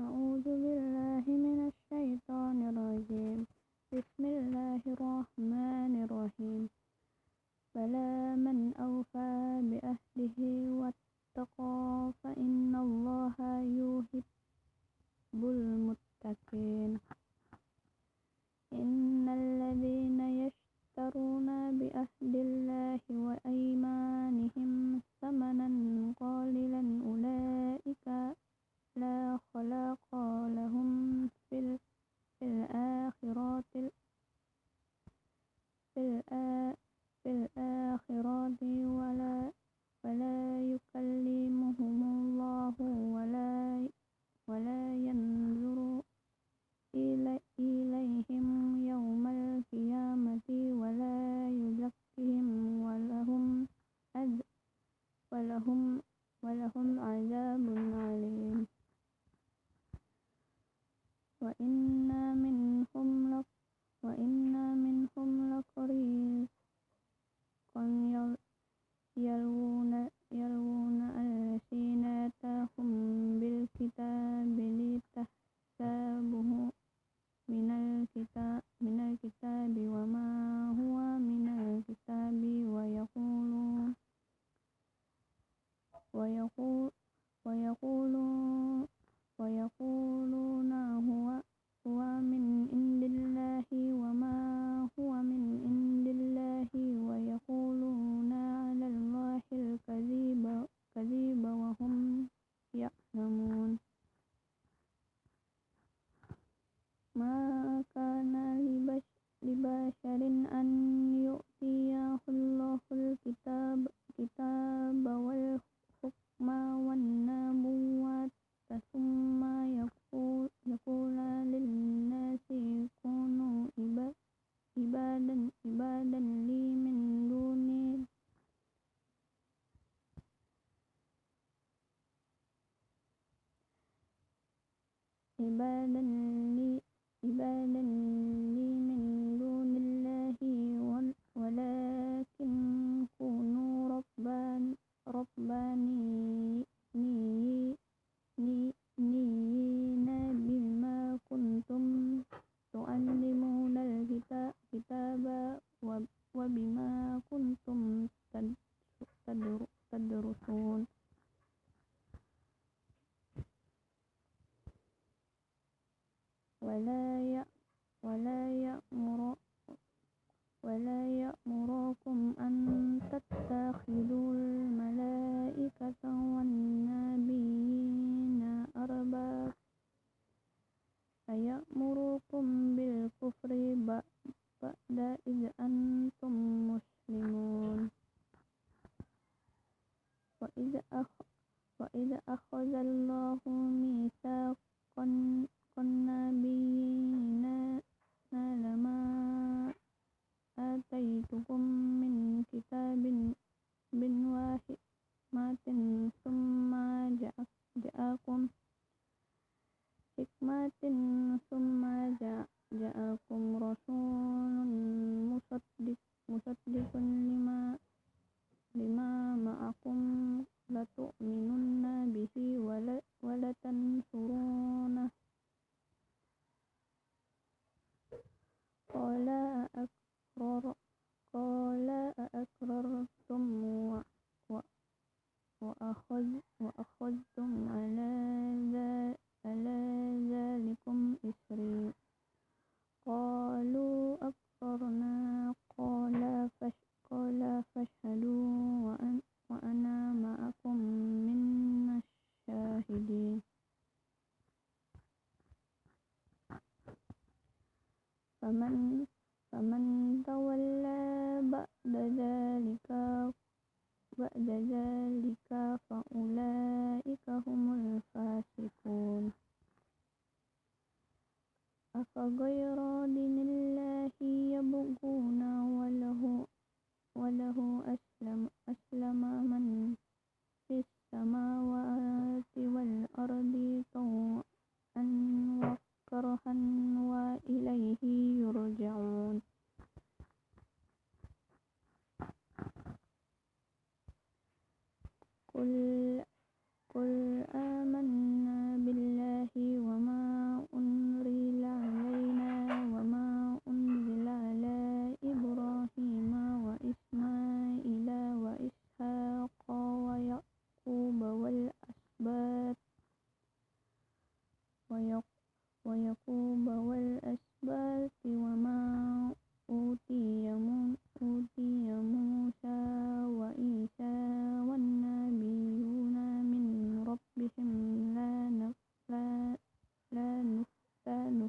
أعوذ بالله من الشيطان الرجيم. بسم الله الرحمن الرحيم. بلى من أوفى بعهده واتقى فإن الله يحب المتقين. إن الذين يشترون بعهد الله وأيمانهم في الآخرة ما كان لبشر أن يؤتيه الله الكتاب كتاب والحكم والنبوة ثم يقول, يقول للناس كونوا عبادا عبادا لي من دون عبادا لي عبادا لي من دون الله ولكن كونوا ربان ربانيين بما كنتم تعلمون الكتاب وبما كنتم تدرسون. ولا ولا يأمر ولا يأمركم أن تتخذوا الملائكة والنبيين أربابا أيأمركم بالكفر بعد إذ أنتم مسلمون. وإذ أخ وإذ أخذ الله ميثاق النبيين لما آتيتكم من كتاب من واحد ثم جاءكم حكمة ثم جاءكم ذلك بعد ذلك فأولئك هم الفاسقون. أفغير دين الله يبغون وله وله أسلم أسلم من في السماوات والأرض طوعا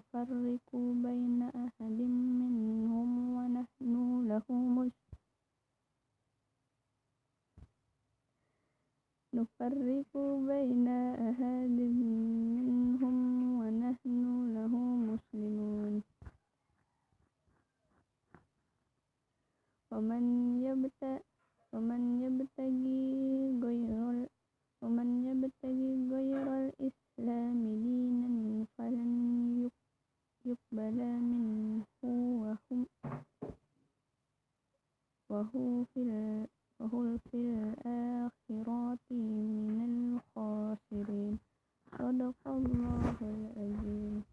nufarriqu baina ahadin في وهو في الآخرة من الخاسرين. صدق الله العظيم.